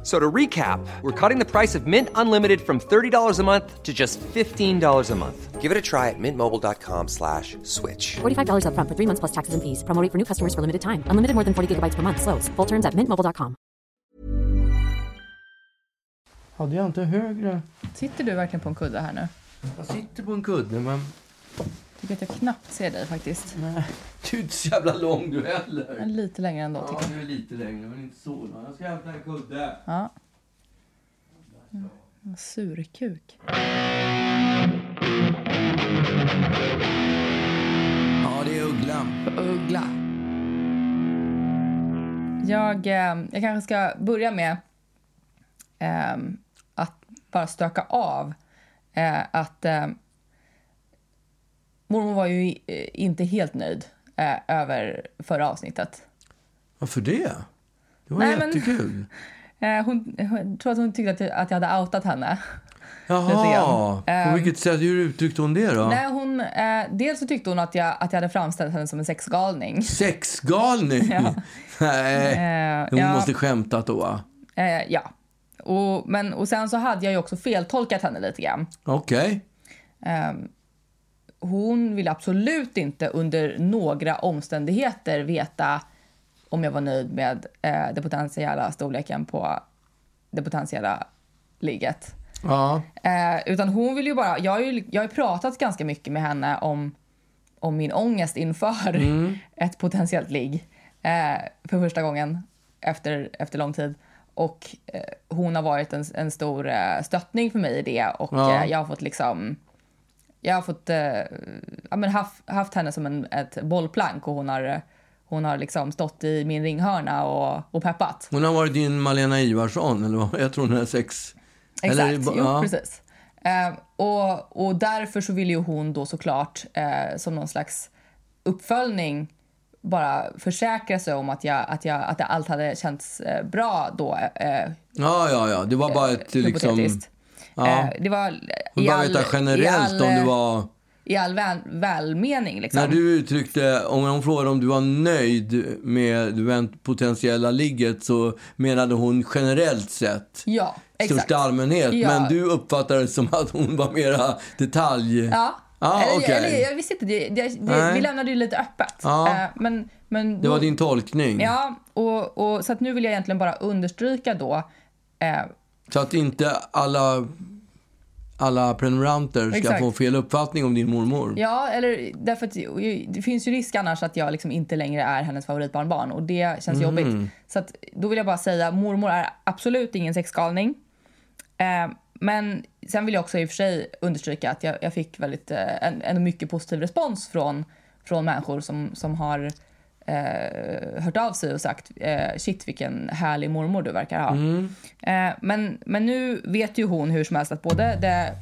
F- So to recap, we're cutting the price of Mint Unlimited from $30 a month to just $15 a month. Give it a try at mintmobile.com slash switch. $45 upfront for three months plus taxes and fees. Promo rate for new customers for limited time. Unlimited more than 40 gigabytes per month. Slows. Full terms at mintmobile.com. Hade jag inte högre... Sitter du verkligen på en kudde här nu? Jag sitter på en kudde, men... Tycker att jag knappt ser dig faktiskt. Nej, du är inte så jävla lång du heller. Lite längre ändå tycker Ja, jag. du är lite längre, men inte så lång. Jag ska hämta en kudde. Ja. Mm. Surkuk. Ja, det är Uggla. Uggla. Jag, eh, jag kanske ska börja med eh, att bara stöka av eh, att eh, mormor var ju eh, inte helt nöjd eh, över förra avsnittet. Varför det? Det var Nej, men- jättekul. Eh, hon, hon tror att hon tyckte att jag, att jag hade outat henne. Jaha, på Ehm, vilket sätt? Hur uttryckte hon det då? Nej, hon, eh, dels så tyckte hon att jag, att jag hade framställt henne som en sexgalning. Sexgalning? Ja. Nej, Eh, hon ja. måste skämtat då. Eh, ja. Och, men, och sen så hade jag ju också feltolkat henne lite grann. Okej. Ehm, hon ville absolut inte under några omständigheter veta om jag var nöjd med eh, den potentiella storleken på det potentiella ligget. Ja. Eh, utan hon vill ju bara... Jag har ju, jag har pratat ganska mycket med henne om, om min ångest inför ett potentiellt ligg eh, för första gången efter, efter lång tid. Och eh, hon har varit en, en stor eh, stöttning för mig i det och Ja. eh, jag har fått liksom... Jag har fått, eh, ja, men haft, haft henne som en, ett bollplank och hon har, hon har liksom stått i min ringhörna och, och peppat. Hon har varit din Malena Ivarsson, eller vad? Jag tror hon är sex... Exakt, Eller, jo ja. precis. Eh, och, och därför så ville ju hon då såklart eh, som någon slags uppföljning bara försäkra sig om att, jag, att, jag, att allt hade känts eh, bra då. Eh, Ja, ja, ja. Det var bara ett liksom... Ja. Eh, det var i bara all, veta generellt all, om du var... I all väl, välmening liksom. När du uttryckte, om hon frågade om du var nöjd med det potentiella ligget så menade hon generellt sett Ja, exakt. största allmänhet. Ja. Men du uppfattade det som att hon var mera detalj... Ja. Ja, eller, okej. eller, jag visste inte, det, det, vi lämnade ju lite öppet. Ja. Eh, men, men Det var då- din tolkning. Ja, och, och, så att nu vill jag egentligen bara understryka då eh, Så att inte alla, alla prenumeranter ska Exakt. få fel uppfattning om din mormor. Ja, eller därför att det finns ju risk annars att jag liksom inte längre är hennes favoritbarnbarn och det känns jobbigt. Så att då vill jag bara säga, mormor är absolut ingen sexgalning. Eh, men sen vill jag också i och för sig understryka att jag, jag fick väldigt, eh, en, en mycket positiv respons från, från människor som, som har eh, hört av sig och sagt eh, shit vilken härlig mormor du verkar ha. Eh, men, men nu vet ju hon hur som helst att både det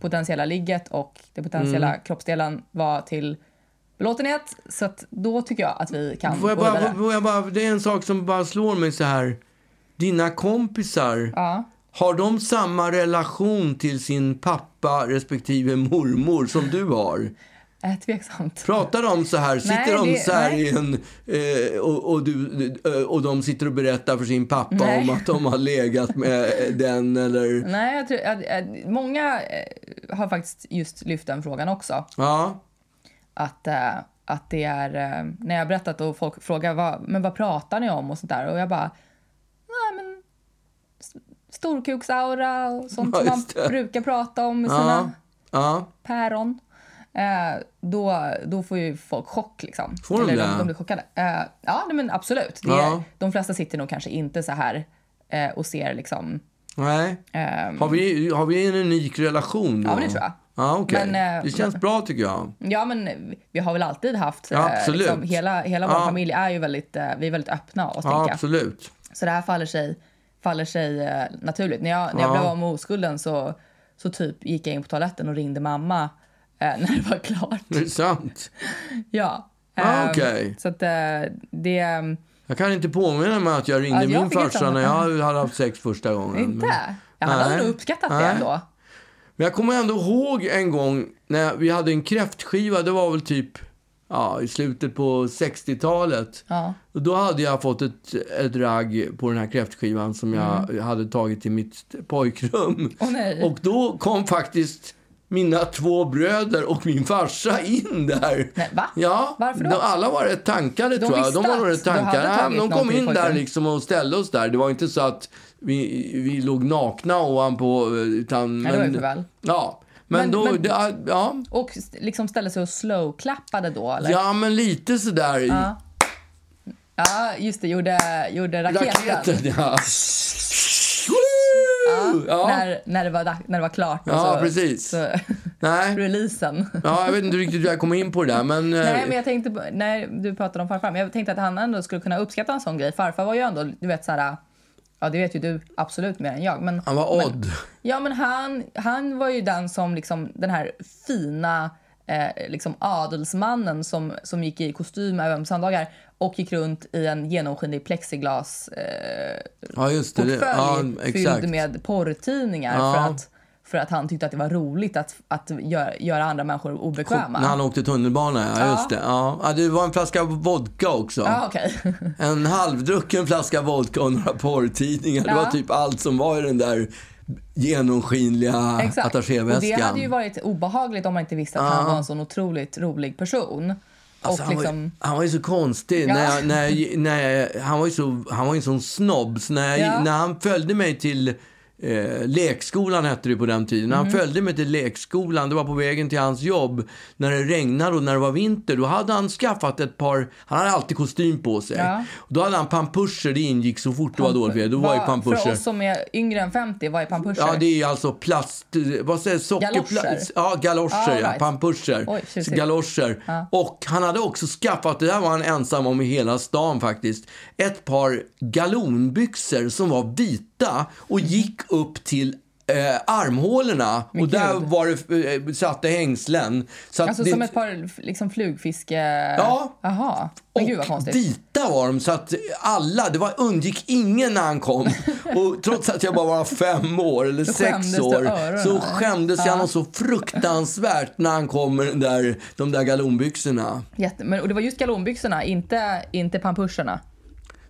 potentiella ligget och det potentiella kroppsdelen var till belåtenhet. Så att då tycker jag att vi kan Får jag, gå bara, vidare. får jag bara, det är en sak som bara slår mig så här. Dina kompisar, Ja. har de samma relation till sin pappa respektive mormor som du har? Eh, tveksamt. Pratar de så här? Sitter Nej, de det- så här nej. i en... Eh, och, och, du, eh, och de sitter och berättar för sin pappa Nej. om att de har legat med den eller... Nej, jag tror, att, många eh, har faktiskt just lyft den frågan också. Ja. Att, eh, att det är, när jag har berättat och folk frågar vad, men vad pratar ni om och sånt där och jag bara, nej men storkuksaura och sånt Ja, som man brukar prata om Ja. sina Ja. päron. Eh, då, då får ju folk chock. Liksom. Får de Eller det? De, de blir chockade. Eh, ja, nej, men absolut. Det Ja. De flesta sitter nog kanske inte så här eh, och ser liksom... Nej. ehm, Har vi, har vi en unik relation då? Ja, men det tror jag. Ja, okej. Men, eh, det känns bra tycker jag. Ja, men vi har väl alltid haft... Ja, eh, absolut. Liksom, hela hela vår Ja. familj är ju väldigt, eh, vi är väldigt öppna oss, Ja, absolut. Så det här faller sig, faller sig naturligt. När jag, när jag Ja. blev av med oskulden så, så typ gick jag in på toaletten och ringde mamma när det var klart. Det är sant. Ja. Ah, Ehm, okej. Så att eh, det... Jag kan inte påminna mig att jag ringde Ja, jag min farsa när jag hade haft sex första gången. Inte? Men, Ja, han hade nog uppskattat det Nej. ändå. men jag kommer ändå ihåg en gång när vi hade en kräftskiva. Det var väl typ ja, i slutet på 60-talet. Ja. Och då hade jag fått ett, ett ragg på den här kräftskivan som jag Mm. hade tagit till mitt pojkrum. Nej. Och då kom faktiskt mina två bröder och min farsa in där. Nej, va? Ja, Varför då? de, alla var rätt tankade tror jag. De var rätt tankade. Ja, de kom in där liksom och ställde oss där. Det var inte så att vi, vi låg nakna ovanpå. eh, Utan, Nej, det var ju för väl. Ja, men, Men- då... men- det, ja, Och liksom ställde sig och slow-klappade då, eller? ja, men lite sådär. Ja. Ja, just det. Gjorde, gjorde raketen. Raketen, ja. Ja, Ja. När, när, det var, när det var klart. Ja, så, precis. Så, Nej, releasen. ja, jag vet inte riktigt hur jag kom in på det där, men... eh, Nej, men jag tänkte, på- när du pratade om farfar, men jag tänkte att han ändå skulle kunna uppskatta en sån grej. Farfar var ju ändå, du vet så här, ja det vet ju du absolut mer än jag. Men, Han var men, odd. Ja, men han, han var ju den som liksom, den här fina eh, liksom adelsmannen som, som gick i kostym även på söndagar och gick runt i en genomskinlig plexiglas eh, Ja, just det. det portfölj ja, fylld med porrtidningar Ja. för, att, för att han tyckte att det var roligt att, att göra, göra andra människor obekväma. När han åkte tunnelbana, ja, Ja. just det. Ja. Det var en flaska vodka också. Ja, okej. En halvdrucken flaska vodka och några porrtidningar. Det Ja. var typ allt som var i den där genomskinliga Exakt. Och det hade ju varit obehagligt om man inte visste att han var en sån otroligt rolig person. Alltså, och han, var, liksom, ju- han var ju så konstig. Ja. När jag, när jag, när jag, han, var ju så, han var en sån snobb. Så när, Ja. när han följde mig till eh, lekskolan, hette det på den tiden. Han Mm. följde mig till lekskolan, det var på vägen till hans jobb. När det regnade och när det var vinter, då hade han skaffat ett par... Han hade alltid kostym på sig. Ja. Då hade han pampuscher, det ingick så fort det var dåligt. Då var. För oss som är yngre än 50, vad är pampuscher? Ja, det är alltså plast... Vad säger socker... Galoscher. Ja, galoscher, Ah, ja. right. Pampuscher. Oj, Så tjusigt. galoscher. Och han hade också skaffat, det där var han ensam om i hela stan faktiskt, ett par galonbyxor som var vita och gick upp till eh, armhålorna. Men och där gud. var det, eh, satte hängslen. Så Alltså det, som ett par liksom flugfiske... Ja. Jaha. Men gud vad och konstigt. vita var de, så att alla, det var, undgick ingen när han kom. Och trots att jag bara var fem år eller Så sex år så skämdes jag Ja. något så fruktansvärt när han kom med den där, de där galonbyxorna. Jätte, men, och det var just galonbyxorna, inte, inte pampuscherna.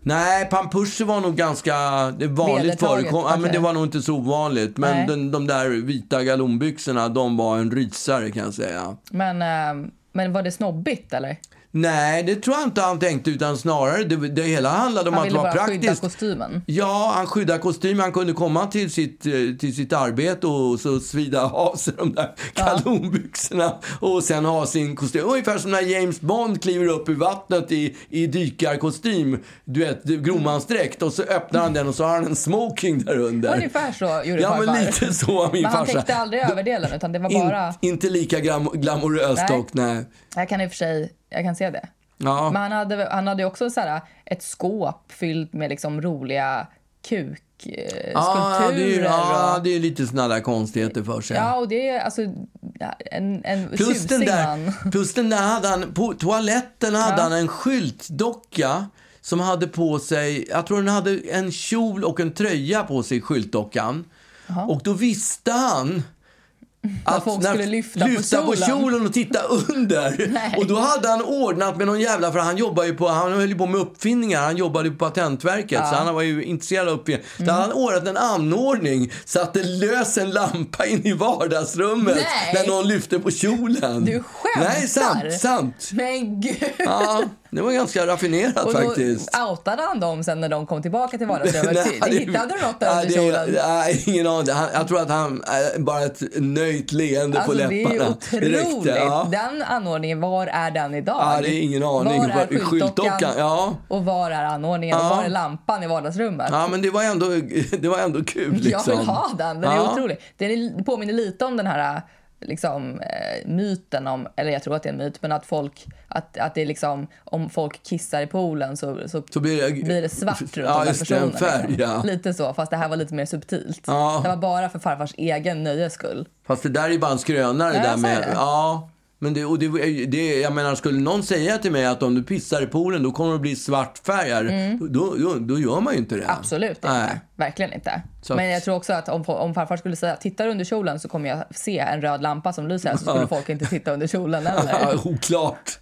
Nej, pampuscher var nog ganska vanligt Vedertaget, förekom. Ja, men det var nog inte så ovanligt. Men den, de där vita galonbyxorna, de var en rysare kan jag säga. Men, eh, men var det snobbigt eller? Nej, det tror jag inte han tänkte, utan snarare det, det hela handlade om Han att det ville var bara skydda praktiskt. kostymen. Ja, han skyddade kostymen. Han kunde komma till sitt, eh, till sitt arbete och så svida av sig de där galonbyxorna och sen ha sin kostym. Ungefär som när James Bond kliver upp i vattnet i, i dykarkostym, du vet, gromansdräkt och så öppnar han den och så har han en smoking där under. Ungefär så gjorde Ja, men farfar. lite så var min Men han farsa. täckte aldrig överdelen utan det var In, bara... inte lika glam, glamoröst Nej. dock, nej. Jag kan i och för sig, jag kan se det. Ja. Men han hade, han hade också så här, ett skåp fyllt med liksom roliga kukskulpturer. Ja, det är, ju- ja, det är lite såna där konstigheter för sig. ja, och det är alltså ja, en, en Plus den, där, plus den där hade han, på toaletten hade han en skyltdocka som hade på sig, jag tror den hade en kjol och en tröja på sig, skyltdockan. Och då visste han att folk skulle lyfta på på kjolen. kjolen och titta under. Nej. Och då hade han ordnat med någon jävla, för han jobbar ju på, han höll ju på med uppfinningar, han jobbade ju på Patentverket, så han var ju intresserad av uppfinningar. Mm. Då hade han ordnat en anordning så att det lös en lampa in i vardagsrummet Nej. när någon lyfte på kjolen. Du skämtar? Nej, sant, sant. Men gud! Ja, Det var ganska raffinerat Och faktiskt. outade han dem sen när de kom tillbaka till vardagsrummet. Nej, Det- det- Hittade du något under det- kjolen? Nej, ingen aning. Jag tror att han äh, bara ett nöjt leende Alltså på det är ju läpparna. otroligt. räckte, ja. Den anordningen, var är den idag? Ja, det är ingen aning. Var är skyltdockan? ja. Och var är anordningen? Ja. Och var är lampan i vardagsrummet? ja, men det var ändå, det var ändå kul. Liksom. Jag vill ha den. Den Ja. är otrolig. Den det påminner lite om den här liksom, eh, myten om, eller jag tror att det är en myt, men att folk, att, att det är liksom, om folk kissar i poolen så, så, Så blir det- blir det svart runt Ja, de där just det, en personerna. färg, liksom. ja. Lite så, fast det här var lite mer subtilt. Ja. Det var bara för farfars egen nöjes skull. Fast det där är ju bara en skröna det Ja, där med... det. Ja. Men det, och det, det, jag menar, skulle någon säga till mig att om du pissar i poolen då kommer det bli svart färg här, då, då, då gör man ju inte det. Mm. Absolut Nej. inte. Verkligen inte. Så Men jag tror också att om, om farfar skulle säga tittar under kjolen så kommer jag se en röd lampa som lyser så skulle folk inte titta under kjolen Ja, heller. oklart.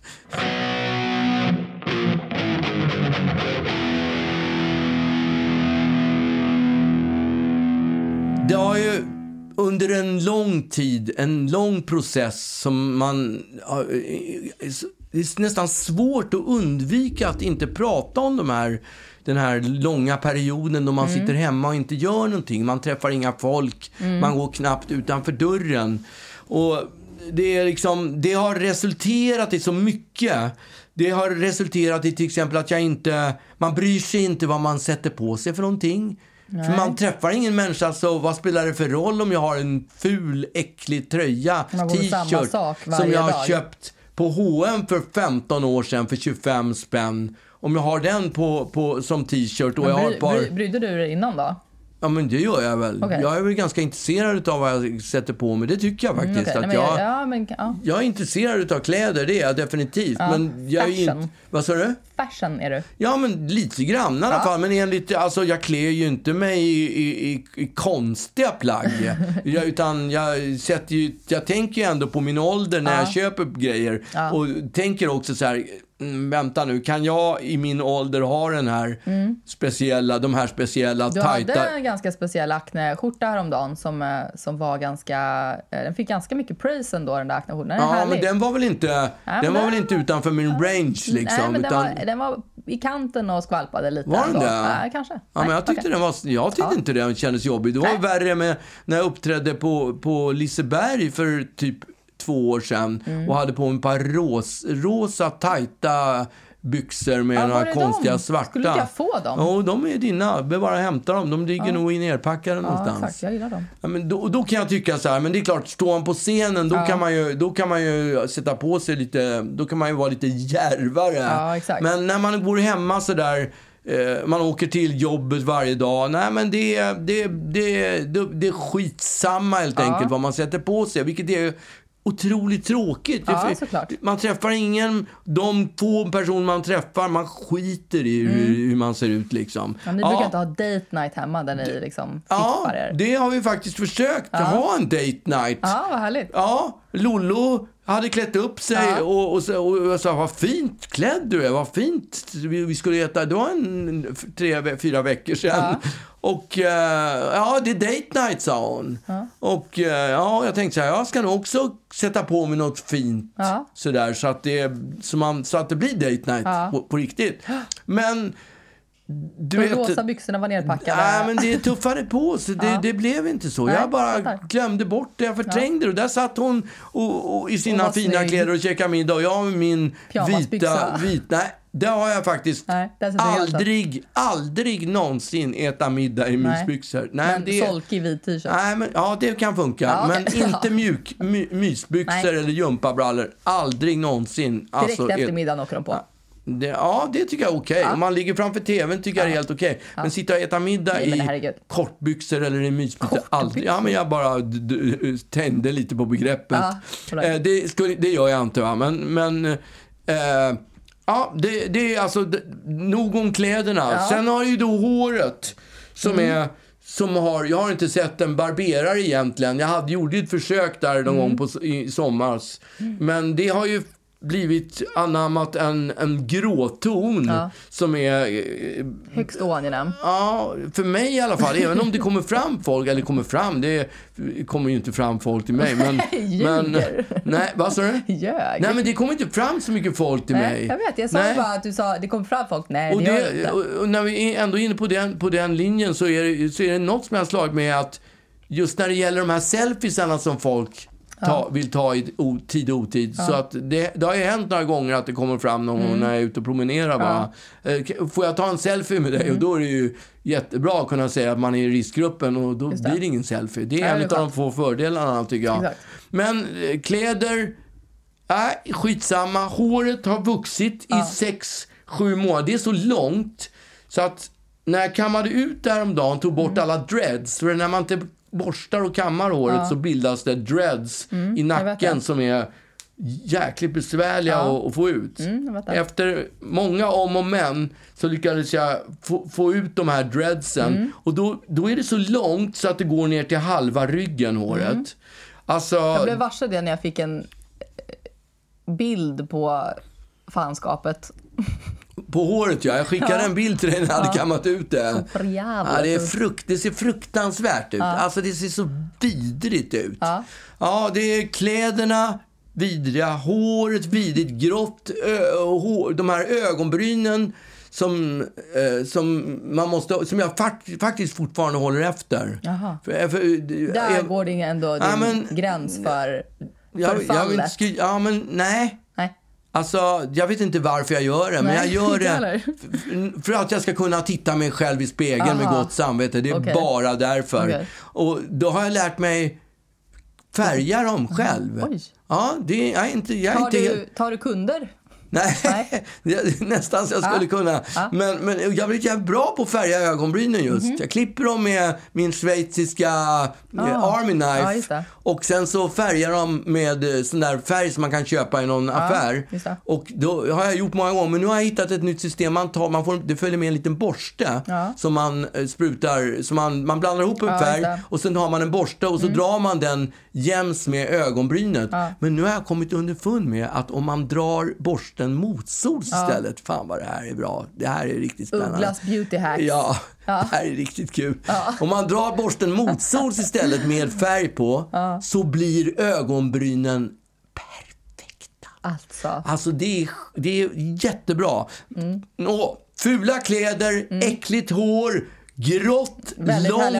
Det har ju under en lång tid, en lång process som man... ja, Det är nästan svårt att undvika att inte prata om de här, den här långa perioden då man sitter hemma och inte gör någonting. Man träffar inga folk, man går knappt utanför dörren. Och det, är liksom, det har resulterat i så mycket. Det har resulterat i till exempel att jag inte... Man bryr sig inte vad man sätter på sig för någonting. För man träffar ingen människa, så vad spelar det för roll om jag har en ful, äcklig tröja, t-shirt, som jag har dag. köpt på H&M för 15 år sedan för 25 spänn. Om jag har den på, på, som t-shirt och jag har ett par... bry, brydde du dig innan då? Ja, men det gör jag väl. Okej. Jag är väl ganska intresserad av vad jag sätter på mig. Det tycker jag faktiskt. Okej, att nej, jag, ja, men, ja. jag är intresserad av kläder, det är jag definitivt. Ja, Men jag är fashion. inte... Vad sa du? Fashion är du. Ja, men lite grann i alla Ja. fall. Men enligt, alltså, jag klär ju inte mig i, i, i, i konstiga plagg. jag, utan jag, sätter ju, jag tänker ju ändå på min ålder när Ja. jag köper grejer. Och tänker också så här, mm, vänta nu, kan jag i min ålder ha den här speciella, de här speciella Mm. Du tajta... hade en ganska speciell akneskjorta häromdagen som, eh, som var ganska... eh, Den fick ganska mycket praise ändå, den där akneskjortan. Den är Ja, härlig. men den var väl inte, men den var den- väl inte utanför min range liksom. Nej, men den, utan, var, den var i kanten och skvalpade lite. Var den ändå. det? Nej, kanske. Ja, Nej, men jag tyckte, okej. den var, jag tyckte Ja. inte den kändes jobbig. Det var Nej. värre med när jag uppträdde på, på Liseberg för typ två år sedan Mm. och hade på mig ett par ros, rosa tajta byxor med Ja, några konstiga de? svarta. Skulle jag få dem? Jo, de är dina. Behöver bara hämta dem. De ligger nog i nerpackade Ja, någonstans. exakt. Jag gillar dem. Ja, men då, då kan jag tycka så här, men det är klart, står man på scenen då, kan man ju, då kan man ju sätta på sig lite, då kan man ju vara lite djärvare. Ja. Men när man bor hemma så där, eh, man åker till jobbet varje dag, nej men det, det, det, det, det är skitsamma helt Ja. enkelt vad man sätter på sig, vilket är otroligt tråkigt. Ja. Man träffar ingen, de få personer man träffar, man skiter i hur, hur man ser ut liksom. Mm. Ja, ni brukar inte ha date night hemma där ni liksom Ja, er. det har vi faktiskt försökt. Ha en date night. Ja, vad härligt. Ja, Lollo hade klätt upp sig Ja. och, och, så- och jag sa vad fint klädd du är, vad fint. Vi, vi skulle äta, det var en, tre, fyra veckor sedan. Och eh, ja, det är date night sa hon. Och eh, ja, jag tänkte så här, jag ska nog också sätta på mig något fint Ja. sådär så att, det, så, man, så att det blir date night Ja. på, på riktigt. Men du De vet... rosa byxorna var nerpackade. Nej, men det tuffade på sig. Det, Ja. det blev inte så. Nej, jag bara fattar. glömde bort det. Jag förträngde det. Och där satt hon och, och, i sina fina snygg. kläder och käkade middag. Och jag med min vita... Vit, nej, det har jag faktiskt Nej, det aldrig, aldrig någonsin äta middag i mysbyxor. Nej, Men det, solkig vit t-shirt. Nej, men, ja, det kan funka. Ja. Men inte mjuk, my, mysbyxor Nej. eller gympabrallor. Aldrig någonsin. Direkt Alltså, efter middagen åker de på. Det, ja, det tycker jag är okej. Om man ligger framför tvn tycker jag det är helt okej. Men sitta och äta middag Nej, i herregud. kortbyxor eller i mysbyxor, aldrig. Ja, men jag bara tände lite på begreppet. Ja, eh, det, skulle, det gör jag inte, va. Men, men eh, ja, det, det är alltså d- nog om kläderna. Sen har ju då håret som Mm. är som har, jag har inte sett en barberare egentligen. Jag hade, gjorde ett försök där någon Mm. gång på, i somras. Men det har ju blivit anammat en, en gråton Ja. som är eh, Högst oangenäm. Ja, för mig i alla fall. Även om det kommer fram folk, eller kommer fram, det kommer ju inte fram folk till mig. Men, men nej, vad sa du? Ljög. Nej, men det kommer inte fram så mycket folk till Nej, mig. jag vet, jag sa Nej. bara att du sa det kom fram folk. Nej, Och, det gör inte. och när vi är ändå inne på den, på den linjen så är, det, så är det något som jag har slagit med att just när det gäller de här selfiesarna som folk ta, vill ta i o, tid och otid. Så att det, det har ju hänt några gånger att det kommer fram någon Mm. när jag är ute och promenerar bara. Eh, Får jag ta en selfie med dig? Mm. Och då är det ju jättebra att kunna säga att man är i riskgruppen och då blir det ingen selfie. Det är Nej, en av de få fördelarna tycker jag. Exakt. Men eh, kläder, Nej, skitsamma. Håret har vuxit i sex, sju månader. Det är så långt så att när jag kammade ut det häromdagen, tog bort Mm. alla dreads. För när man borstar och kammar håret så bildas det dreads i Mm, vet nacken som är jäkligt besvärliga att, att få ut. Mm. Efter många om och men så lyckades jag få, få ut de här dreadsen. Mm. Och då, då är det så långt så att det går ner till halva ryggen, håret. Alltså, Mm. Jag blev varse det när jag fick en bild på fanskapet. På håret ja. Jag skickade en bild till dig när jag hade kammat ut det. Ja, det, är frukt, det ser fruktansvärt ut. Alltså det ser så vidrigt ut. Ja, det är kläderna vidriga, håret vidrigt, grått, hår, de här ögonbrynen som, eh, som, man måste, som jag fakt, faktiskt fortfarande håller efter. För, för, Där jag, går det ändå din Ja, men- gräns för jag, jag förfallet. inte skri- Ja, men nej. Alltså, jag vet inte varför jag gör det, men Nej, jag gör det för att jag ska kunna titta mig själv i spegeln med Aha. gott samvete. Det är Okej. bara därför. Okej. Och då har jag lärt mig färga dem själv. Oj. Ja, det jag är inte... Jag är Tar inte du, tar du kunder? Nej, Nej. nästan så jag skulle kunna. Men, men jag blivit jävligt bra på att färga ögonbrynen just. Mhm. Jag klipper dem med min schweiziska eh, Army Knife. det. och sen så färgar de med eh, sån där färg som man kan köpa i någon affär. Och då har jag gjort många gånger. Men nu har jag hittat ett nytt system. Man tar, man får, det följer med en liten borste som man eh, sprutar. Som man, man blandar ihop en färg. Mm. och sen har man en borste och så drar man den jäms med ögonbrynet. Men nu har jag kommit underfund med att om man drar borsten motsols istället. Fan vad det här är bra. Det här är riktigt spännande. Ugglas beauty hacks. Ja, det här är riktigt kul. Om man drar borsten motsols istället med färg på så blir ögonbrynen perfekta. Alltså. Alltså det är, det är jättebra. Nå, fula kläder, äckligt hår, grått, Väldigt långt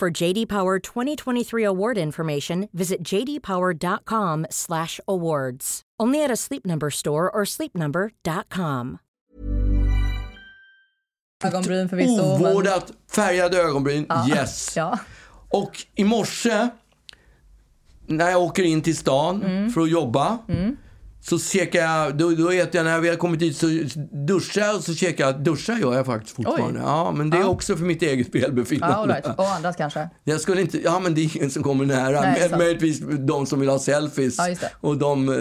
For JD Power 2023 award information, visit jdpower.com/awards. Only at a Sleep Number store or sleepnumber.com. ögonbryn förvisso. men- ovårdat färgade ögonbryn. Yes. Ja. Och i morse när jag åker in till stan Mm. för att jobba så käkar jag, då, då äter jag, när vi har kommit dit så duschar jag och så käkar jag, duschar gör jag faktiskt fortfarande. Oj. Ja, men det är också för mitt eget välbefinnande. Ja, right. Och andras kanske. Jag skulle inte, ja men det är ingen som kommer nära. Nej, sant. möjligtvis de som vill ha selfies. Ja. Och de, eh,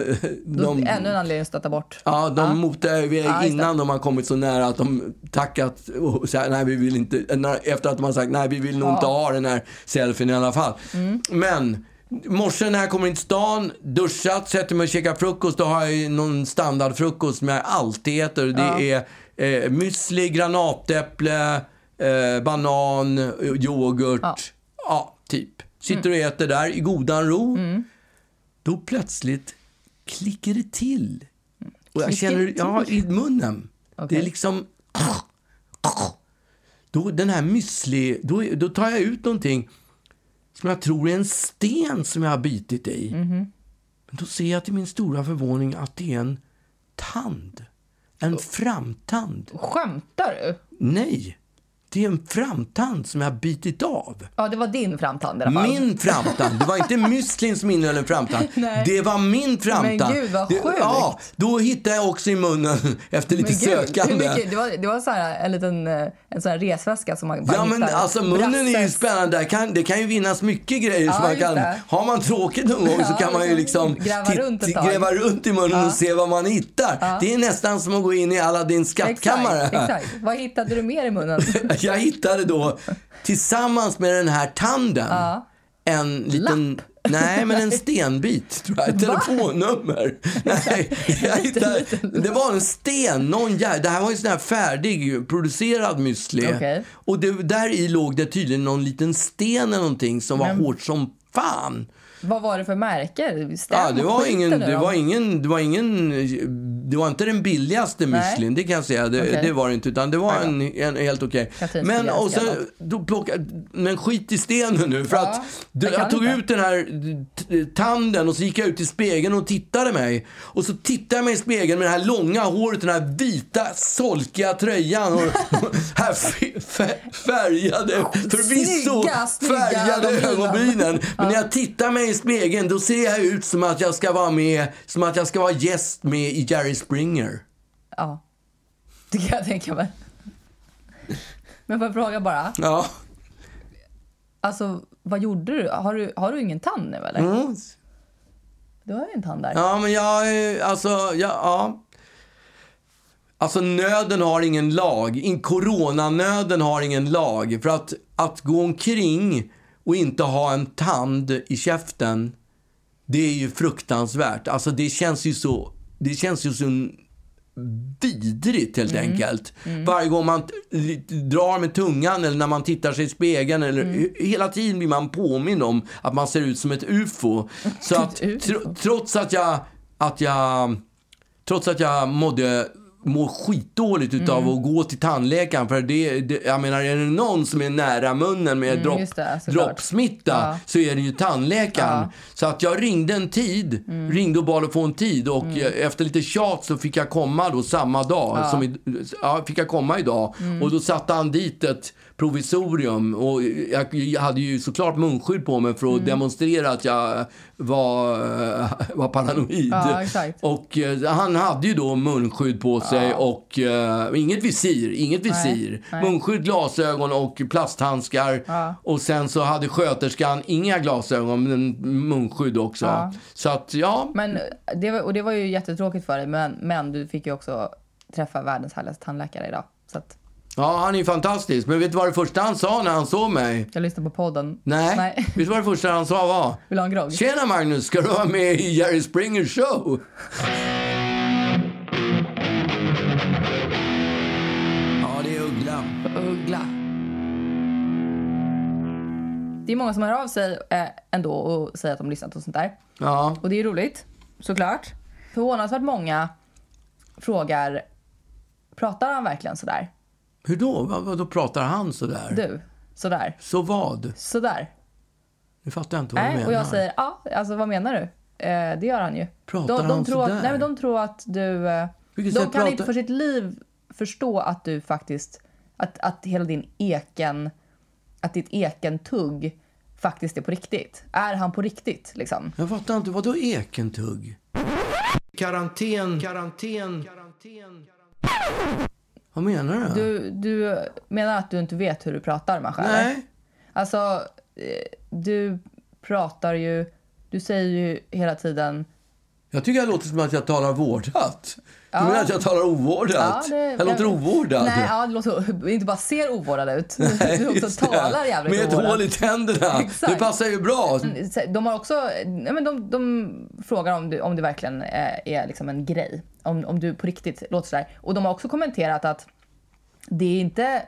Då, de, ännu en anledning att stötta bort. Ja, de motar iväg Ja, innan de har kommit så nära att de tackat och sagt nej vi vill inte, efter att de har sagt nej vi vill nog inte ha den här selfien i alla fall. Mm. Men morse när jag kommer in till stan, duschat, sätter mig och käkar frukost, då har jag ju någon standardfrukost som jag alltid äter. Det är eh, müsli, granatäpple, eh, banan, yoghurt. Ja. Ja. typ. Sitter och äter där i godan ro. Mm. Då plötsligt klickar det till. Och jag känner, det ja, i munnen. Det Okej. är liksom... Då, den här müsli, då, då tar jag ut någonting som jag tror är en sten som jag har bitit i. Mhm. Men då ser jag till min stora förvåning att det är en tand. En framtand. Skämtar du? Nej, det är en framtand som jag har bitit av. Ja, det var din framtand i alla fall. Min framtand. Det var inte müslin som innehöll en framtand. Nej. Det var min framtand. Men gud, vad det, sjukt. Ja, då hittade jag också i munnen efter lite Men gud, sökande. mycket- det var, det var så här, en liten eh, en sån här resväska som man bara Ja men alltså munnen är ju Brasses. spännande. Där kan, det kan ju vinnas mycket grejer. Ja, som man kan, det. har man tråkigt någon gång så Ja, kan man ju liksom gräva titt- runt gräva runt i munnen och se vad man hittar. Det är nästan som att gå in i Aladdins skattkammare. Exakt, exakt. Vad hittade du mer i munnen? Jag hittade då tillsammans med den här tanden en liten... Nej, men en stenbit tror jag. Ett telefonnummer. Nej, jag hittade, det var en sten. Någon jä- det här var ju sån här färdigproducerad müsli. Okej. Och det, där i låg det tydligen någon liten sten eller någonting som var hårt som fan. Vad var det för märke? Stäm Ja, det var ingen, det var ingen, det var ingen, det var inte den billigaste müslin, det kan jag säga. Det, Okej. det var det inte, utan det var Nej en, en helt okej. Katrin Men och något. då plockade, men skit i stenen nu. För Ja, att jag jag tog inte. ut den här tanden och så gick jag ut i spegeln och tittade mig. Och så tittade jag mig i spegeln med det här långa håret, den här vita solkiga tröjan och här färgade, förvisso färgade ögonbrynen. Men när jag tittar mig i spegeln då ser jag ut som att jag ska vara med, som att jag ska vara gäst med i Jerry Springer. Ja, det kan jag tänka mig. Men får jag fråga bara? Ja. Alltså, vad gjorde du? Har du, har du ingen tand nu eller? Mm. Du har ju en tand där. Ja, men jag, alltså, ja, ja. Alltså nöden har ingen lag. In, coronanöden har ingen lag. För att, att gå omkring och inte ha en tand i käften, det är ju fruktansvärt. Alltså det känns ju så, det känns ju så vidrigt helt enkelt. Varje gång man drar med tungan eller när man tittar sig i spegeln eller hela tiden blir man påminn om att man ser ut som ett ufo. Så att tro, trots att jag, att jag, trots att jag mådde mår skitdåligt utav Mm. att gå till tandläkaren. För det, det, jag menar, är det någon som är nära munnen med dropp, Mm, just det, droppsmitta Ja. så är det ju tandläkaren. Ja. Mm. Så att jag ringde en tid, ringde och bad att få en tid och eh, efter lite tjat så fick jag komma då samma dag. Som i, ja, fick jag komma idag. Mm. Och då satte han dit ett provisorium och jag, jag hade ju såklart munskydd på mig för Mm. att demonstrera att jag var, eh, var paranoid. Ja. Och eh, han hade ju då munskydd på sig och eh, inget visir, inget visir. nej. Munskydd, glasögon och plasthandskar. Ja. Och sen så hade sköterskan inga glasögon men munskydd också. Ja. Så att ja, Men det var, och det var ju jättetråkigt för dig, men, men du fick ju också träffa världens härligaste tandläkare idag. Så att ja, han är ju fantastisk. Men vet du vad det första han sa när han såg mig? jag lyssnade på podden. Nej. Nej. Vet du vad det första han sa var? Vill du ha en grogg? Tjena Magnus, ska du vara med i Jerry Springer show? Ja, det är Uggla. Uggla. Det är många som hör av sig eh, ändå och säger att de lyssnat och sånt där. Ja. Och det är roligt, såklart. Förvånansvärt många frågar, pratar han verkligen sådär? Hur då? Vad, vad då pratar han sådär? Du, sådär, Så vad? sådär. Nu fattar jag inte vad du Nej, menar. och jag säger, ja, alltså vad menar du? Eh, det gör han ju. Pratar de, de han tror att, sådär? nej, men de tror att du... Eh, Vilket de kan pratar- inte för sitt liv förstå att du faktiskt... Att, att hela din eken... Att ditt ekentugg faktiskt är på riktigt. Är han på riktigt, liksom? Jag fattar inte. Vad då ekentugg? Karantän, karantän, karantän. Vad menar du? Du, du menar att du inte vet hur du pratar eller? Nej. Alltså, eh, du pratar ju... Du säger ju hela tiden... Jag tycker jag låter som att jag talar vårdat. Du menar att jag talar ovårdat? jag låter ovårdad. Nej, ja, det låter, inte bara ser ovårdad ut. Nej, du också det. talar jävligt Med ett ovårdat. hål i tänderna. Exakt. Det passar ju bra. De har också, nej men de, de frågar om, du, om det verkligen är, är liksom en grej. Om, om du på riktigt låter sådär. Och de har också kommenterat att det är inte,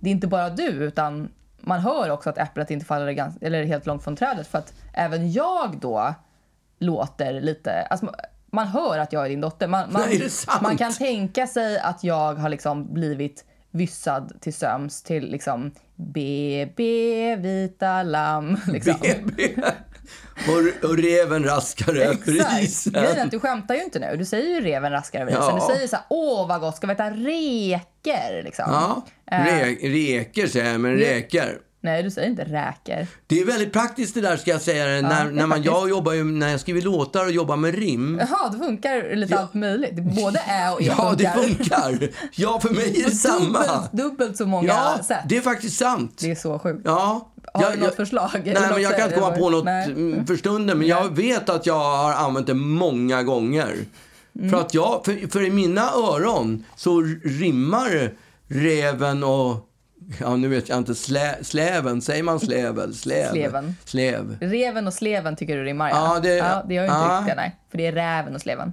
det är inte bara du utan man hör också att äpplet inte faller gans, eller helt långt från trädet för att även jag då låter lite, alltså, man hör att jag är din dotter. Man, man, Nej, man kan tänka sig att jag har liksom blivit vyssad till söms till liksom BB, vita lamm. Liksom. BB. Och, och reven raskar över isen. Grejen du skämtar ju inte nu. Du säger ju reven raskar över isen. Ja. Du säger så här, åh vad gott, ska vi äta reker? Liksom. Ja, Eh, Re, reker säger jag, men räkor. Nej, du säger inte räker. Det är väldigt praktiskt det där ska jag säga. det när, är när man, jag jobbar ju, när jag skriver låtar och jobbar med rim. Jaha, det funkar lite allt möjligt. Både ä och e Ja, det funkar. funkar. Ja, för mig är det samma. Dubbelt, dubbelt så många Ja, sätt. det är faktiskt sant. Det är så sjukt. Ja. Har du något förslag? Nej, men jag kan inte komma på något Nej. mm, för stunden. Men jag vet att jag har använt det många gånger. Mm. För att jag, för, för i mina öron så rimmar räven och Ja, nu vet jag inte. Slä, släven, säger man slävel? Släv. Sleven. Släv. Reven och sleven tycker du rimmar, Ja, det- ja, det gör ju inte ja. riktigt nej. För det är räven och sleven.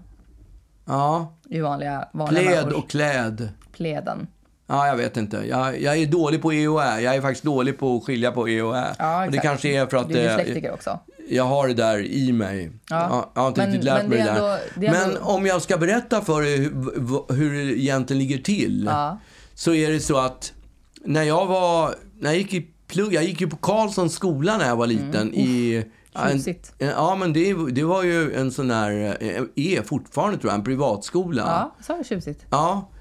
Ja. Är vanliga, vanliga människors- och kläd. Pläden. Ja, jag vet inte. Jag, jag är dålig på E och Ä. Jag är faktiskt dålig på att skilja på E och Ä. Ja, och det kanske är för att Du är eh, dyslektiker också. jag har det där i mig. Ja. Jag har inte Men- riktigt lärt mig det är där. ändå- det men ändå- om jag ska berätta för er hur, hur det egentligen ligger till. Ja. Så är det så att när jag var, när jag gick i plugg, jag gick ju på Karlssons skola när jag var liten. i, en, tjusigt. ja, men det, det var ju en sån där, eh, är fortfarande tror jag, en privatskola. Ja, så tjusigt. Ja,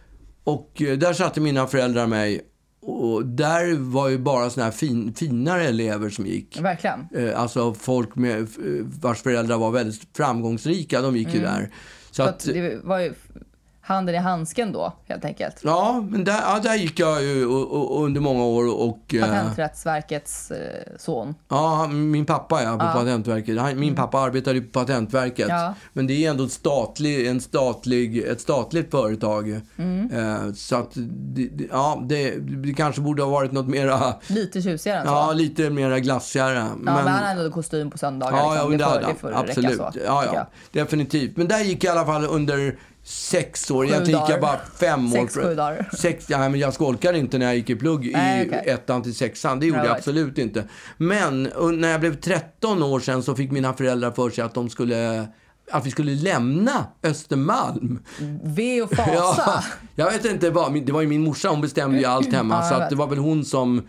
och eh, där satte mina föräldrar mig. Och där var ju bara såna här fin, finare elever som gick. Verkligen. Eh, Alltså folk med, vars föräldrar var väldigt framgångsrika, de gick ju där. Så Så att, att det var ju handen i handsken då, helt enkelt. ja, men där, ja, där gick jag ju och, under många år och... eh, Patenträttsverkets eh, son. Ja, min pappa ja, på Patentverket. Han, min pappa arbetade på Patentverket. Ja. Men det är ändå ett, statlig, en statlig, ett statligt företag. Eh, så att, ja, det, det kanske borde ha varit något mera, Lite tjusigare än så. ja, lite mera glassigare. Ja, men, han hade kostym på söndagar. Ja, liksom. ja, det, det får, det får Absolut. räcka så. ja, ja, definitivt. Men där gick jag i alla fall under sex år. Egentligen gick jag bara fem år. Sex, sju dagar. Sex, ja, men jag skolkade inte när jag gick i plugg Nej, i okej. ettan till sexan. Det gjorde jag Right. absolut inte. Men när jag blev 13 år sedan så fick mina föräldrar för sig att de skulle att vi skulle lämna Östermalm. Ve och fasa. jag vet inte vad, det var ju min morsa, hon bestämde ju allt hemma. Ja, jag så det var väl hon som...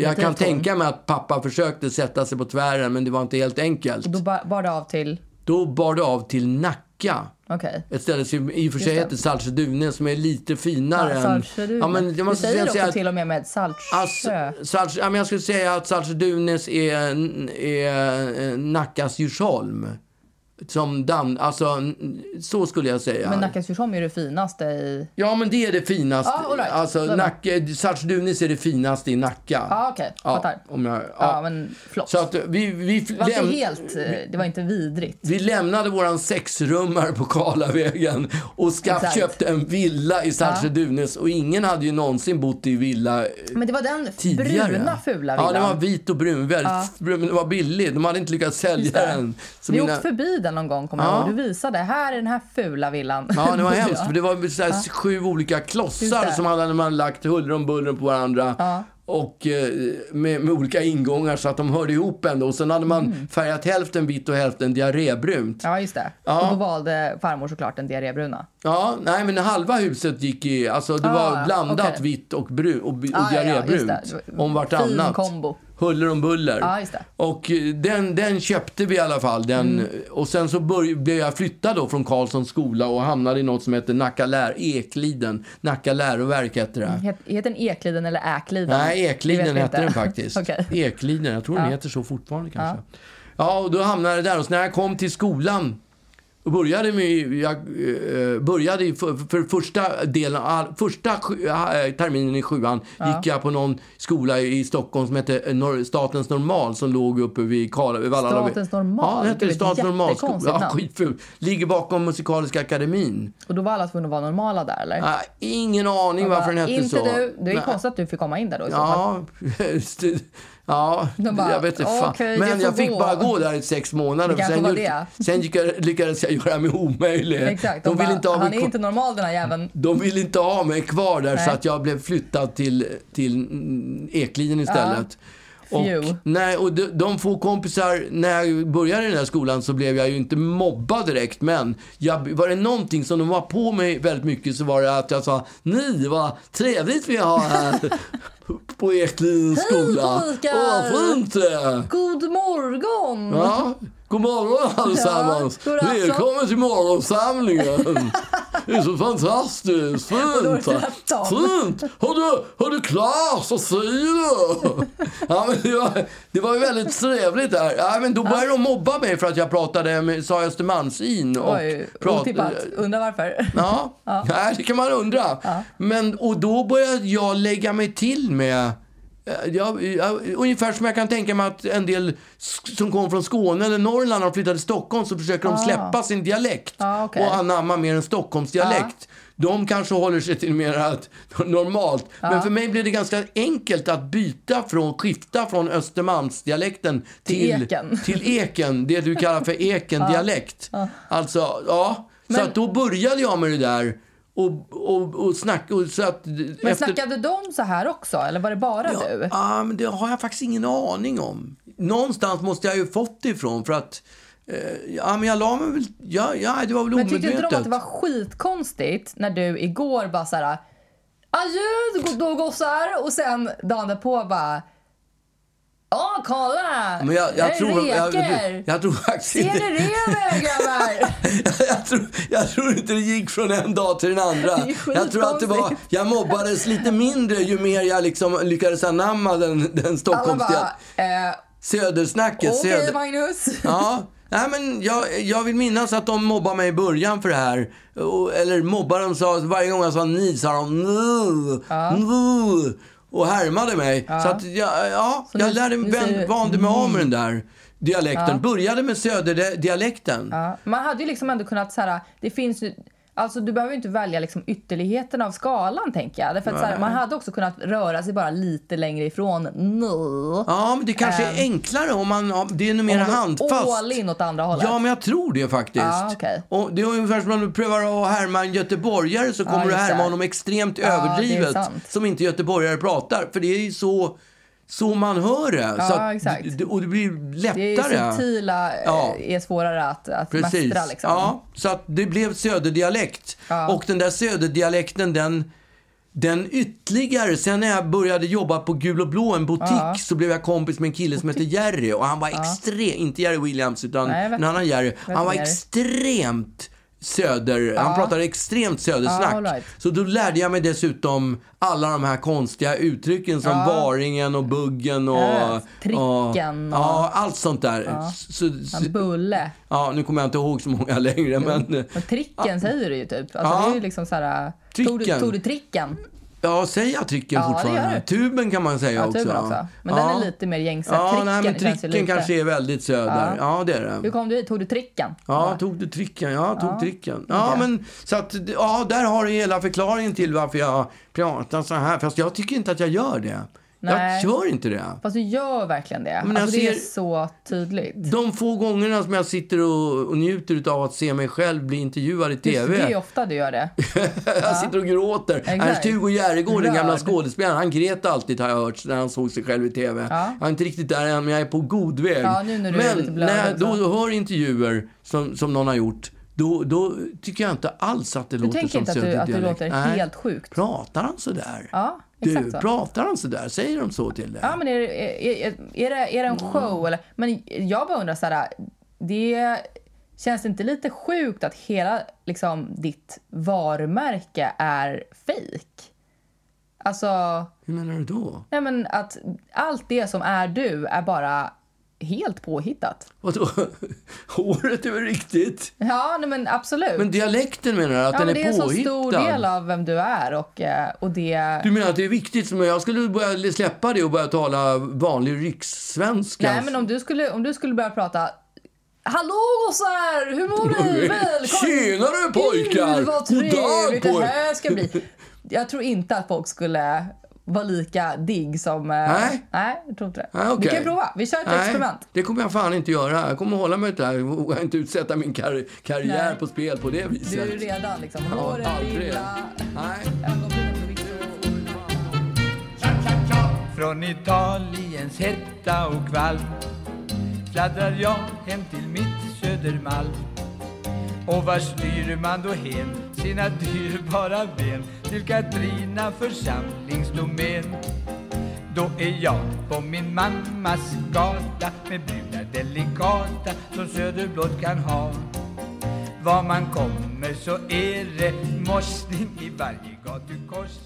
Jag kan tänka mig att pappa försökte sätta sig på tvären, men det var inte helt enkelt. Och då bar det av till... Då bar det av till Nacka. Okej. Ett ställe som i och för sig heter Saltsjödune som är lite finare Ja, än... Ja, men jag du måste säger säga, också säga till och med med Saltsjö. Alltså, Salts, ja, men jag skulle säga att Saltsjödunes är, är Nackas Djursholm. Som damm, alltså så skulle jag säga. Men Nackas Djursholm är det finaste i... Ja, men det är det finaste. Ja, all right. Alltså, det. Nacka, Saltsjödunes är det finaste i Nacka. Ja, okej. Fattar. ja. Ja, men flott. Så att vi, vi, det var inte helt... eh, Det var inte vidrigt. vi lämnade våran sexrummare på Karlavägen och skaff, Exakt. köpte en villa i Saltsjödunes. Och ingen hade ju någonsin bott i villa eh, Men det var den tidigare. bruna fula Ja, villan. den var vit och brun. Väldigt men den var billig. De hade inte lyckats sälja det. den. Så Vi mina- åkte förbi den någon gång, kommer jag Ja. ihåg. Du visade, här är den här fula villan. Ja, det var hemskt. För det var så här sju olika klossar som hade man lagt huller om buller på varandra. Och eh, med, med olika ingångar så att de hörde ihop ändå. Och sen hade man färgat hälften vitt och hälften diarrébrunt. Mm. Ja, just det. Ja. Och då valde farmor såklart den diarrébruna. Ja, nej men halva huset gick i, alltså det Ah, var blandat okej. vitt och, brun, och, och Ah, ja, ja, diarrébrunt. det. om vartannat. Fin kombo. Huller om buller. Ja, just det. Och eh, den, den köpte vi i alla fall. Den, Mm. Och sen så börj, blev jag flyttad då från Karlssons skola och hamnade i något som heter Nacka lär, Ekliden. Nacka läroverk heter det. Het, heter den Ekliden eller Äkliden? Nej, Ekliden hette den faktiskt. Okej. Ekliden, jag tror den Ja. heter så fortfarande kanske. Ja. och då hamnade jag där. Och så när jag kom till skolan och började med, jag eh, började för, för första delen, all, första sju- eh, terminen i sjuan gick jag på någon skola i Stockholm som hette eh, Statens Normal som låg uppe vid Vallala. Statens Normal? Ja, den hette Statens Normalskola. Ja, skitful. Ligger bakom Musikaliska akademin. Och då var alla tvungna att vara normala där, eller? Ah, ingen aning Och varför bara, den hette inte så. du. Det är konstigt att du fick komma in där då i så fall. Ja, det- ja bara, jag vet inte fan. "Okej, det Men jag fick gå." bara gå där i sex månader. Det sen var det. sen lyckades jag göra mig omöjlig. Exakt. De De bara, inte ha han mig är kvar. inte normal den här jäveln. De ville inte ha mig kvar där Nej. så att jag blev flyttad till, till Ekliden istället. Och, nej, och de, de få kompisar, när jag började i den här skolan så blev jag ju inte mobbad direkt. Men jag, var det någonting som de var på mig väldigt mycket så var det att jag sa Ni, vad trevligt vi har här på Eklidens skola. pojkar! Åh, fint det är. God morgon! Ja, god morgon allesammans. afton. Välkommen till morgonsamlingen. Det är så fantastiskt. Fint. Fint. Har du, har du Klas och Siro? Ja, men det, var, det var väldigt trevligt där. Ja, men då började de mobba mig för att jag pratade med, sa Östermalmsin. Och Oj, prat- otippat. Undrar varför. Ja, Nej, det kan man undra. Men, och då började jag lägga mig till med eh, jag, jag, ungefär som jag kan tänka mig att en del som kom från Skåne eller Norrland när de flyttade till Stockholm så försöker de släppa sin dialekt Ah, okej. och anamma mer en Stockholmsdialekt. De kanske håller sig till mer att, normalt. Men för mig blev det ganska enkelt att byta från, skifta från Östermalmsdialekten Till till, eken. till eken, det du kallar för ekendialekt. Alltså, ja. Så att då började jag med det där och, och, och snacka. Och så att Men snackade de så här också, eller var det bara ja, du? ja, men det har jag faktiskt ingen aning om. Någonstans måste jag ju fått det ifrån för att eh, ja, men jag la mig väl... Ja, ja det var väl Men tyckte omedvetet. inte de att det var skitkonstigt när du igår bara såhär Adjö då gossar och sen dagen därpå bara Ja, kolla! Men jag, jag, Det är tror, jag, reker. jag tror faktiskt Ser ni reven grabbar? jag, tror, jag tror inte det gick från en dag till den andra. Jag tror att det var, jag mobbades lite mindre ju mer jag liksom lyckades anamma den, den Stockholmsdialekten. eh, Södersnacket. okej söder... Magnus. Ja, nej, men jag, jag vill minnas att de mobbade mig i början för det här. Eller mobbade de sa, varje gång jag sa ni sa de nu, nu. Och härmade mig. Så att jag, ja, Så jag nu- lärde, nu vän, vande mig av med den där dialekten. Började med söderdialekten. Ja, man hade ju liksom ändå kunnat så här, det finns ju, alltså du behöver inte välja liksom ytterligheten av skalan tänker jag. Därför att, här, man hade också kunnat röra sig bara lite längre ifrån nu. Ja, men det kanske är enklare om man, ja, det är nog mer handfast. all in åt andra hållet. Ja, men jag tror det faktiskt. Ja, okej. och det är ungefär som om du prövar att härma en göteborgare så kommer du just härma honom extremt Ja, överdrivet. Som inte göteborgare pratar. För det är ju så, så man hör det. Ja, så exakt. Och det blir det är lättare. subtila eh, Ja. är svårare att, att Precis. mästra liksom. Ja, så att det blev söderdialekt. Ja. Och den där söderdialekten, den, den ytterligare... Sen när jag började jobba på Gul och Blå, en butik, så blev jag kompis med en kille som hette Jerry. Och han var extremt... Inte Jerry Williams, utan Nej, vet- en annan Jerry. Han var extremt söder... Han pratade extremt södersnack. Ja, right. Så då lärde jag mig dessutom alla de här konstiga uttrycken som varingen och buggen och... Ja, tricken och- Ja, allt sånt där. Så, så, En bulle. Ja, nu kommer jag inte ihåg så många längre, men... Men tricken säger du ju typ. Alltså, Ja. Det är ju liksom så här, tog du, Tricken. tog du tricken? Ja, säger jag tricken Ja, fortfarande? Tuben kan man säga Ja, också. tuben också. Men ja. den är lite mer gängse. Ja, tricken, nej, men tricken lite... kanske är väldigt söder. Ja, det är det. Hur kom du hit? Tog du tricken? Ja, tog du tricken? Ja, tog tricken. Ja, men så att, ja, där har du hela förklaringen till varför jag pratar så här. Fast jag tycker inte att jag gör det. Nej. Jag gör inte det. Fast du gör verkligen det. Men alltså, jag Det är så tydligt. De få gångerna som jag sitter och, och njuter av att se mig själv bli intervjuad i TV. Det är ju ofta du gör det. jag sitter och gråter. Ernst-Hugo Järegård, den gamla skådespelaren, han grät alltid har jag hört när han såg sig själv i TV. Ja. Jag är inte riktigt där än, men jag är på god väg. Ja, nu när du är men lite blöd när jag då hör intervjuer som, som någon har gjort, då, då tycker jag inte alls att det låter tänker som inte att du- söderdialekt. att det låter Nej. helt sjukt? Pratar han sådär? Ja, exakt du, så. pratar han sådär? Säger de så till dig? Ja, men är, är, är, är, det, är det en show? Eller? Men jag bara undrar så här, det känns det inte lite sjukt att hela liksom, ditt varumärke är fejk? Alltså, Hur menar du då? nej men att allt det som är du är bara helt påhittat. Vadå? Håret är väl riktigt? Ja, nej men absolut. Men dialekten menar du? Att ja, den men är det är en så påhittad? stor del av vem du är och, eh, och det... Du menar att det är viktigt? Som jag skulle börja släppa det och börja tala vanlig rikssvenska? Nej, men om du skulle, om du skulle börja prata Hallå gossar! Hur mår ni? Välkommen! Tjenare, pojkar! Gud vad trevligt det här ska bli. Jag tror inte att folk skulle vara lika digg som... eh, Nej. Nej, jag tror inte det. Nej, Vi okej. kan prova. Vi kör ett Nej, experiment. det kommer jag fan inte göra. Jag kommer hålla mig till det här. Jag vågar inte utsätta min kar- karriär Nej. på spel på det viset. Du är redan liksom Ja, håret aldrig. lilla... Från Italiens hetta och kvalm fladdrar jag hem till mitt Södermalm och var styr man då hem? Sina dyrbara ben till Katrina församlingsdomän då är jag på min mammas gata med brudar delikata som söderblått kan ha. Var man kommer så är det morsning i varje gatukors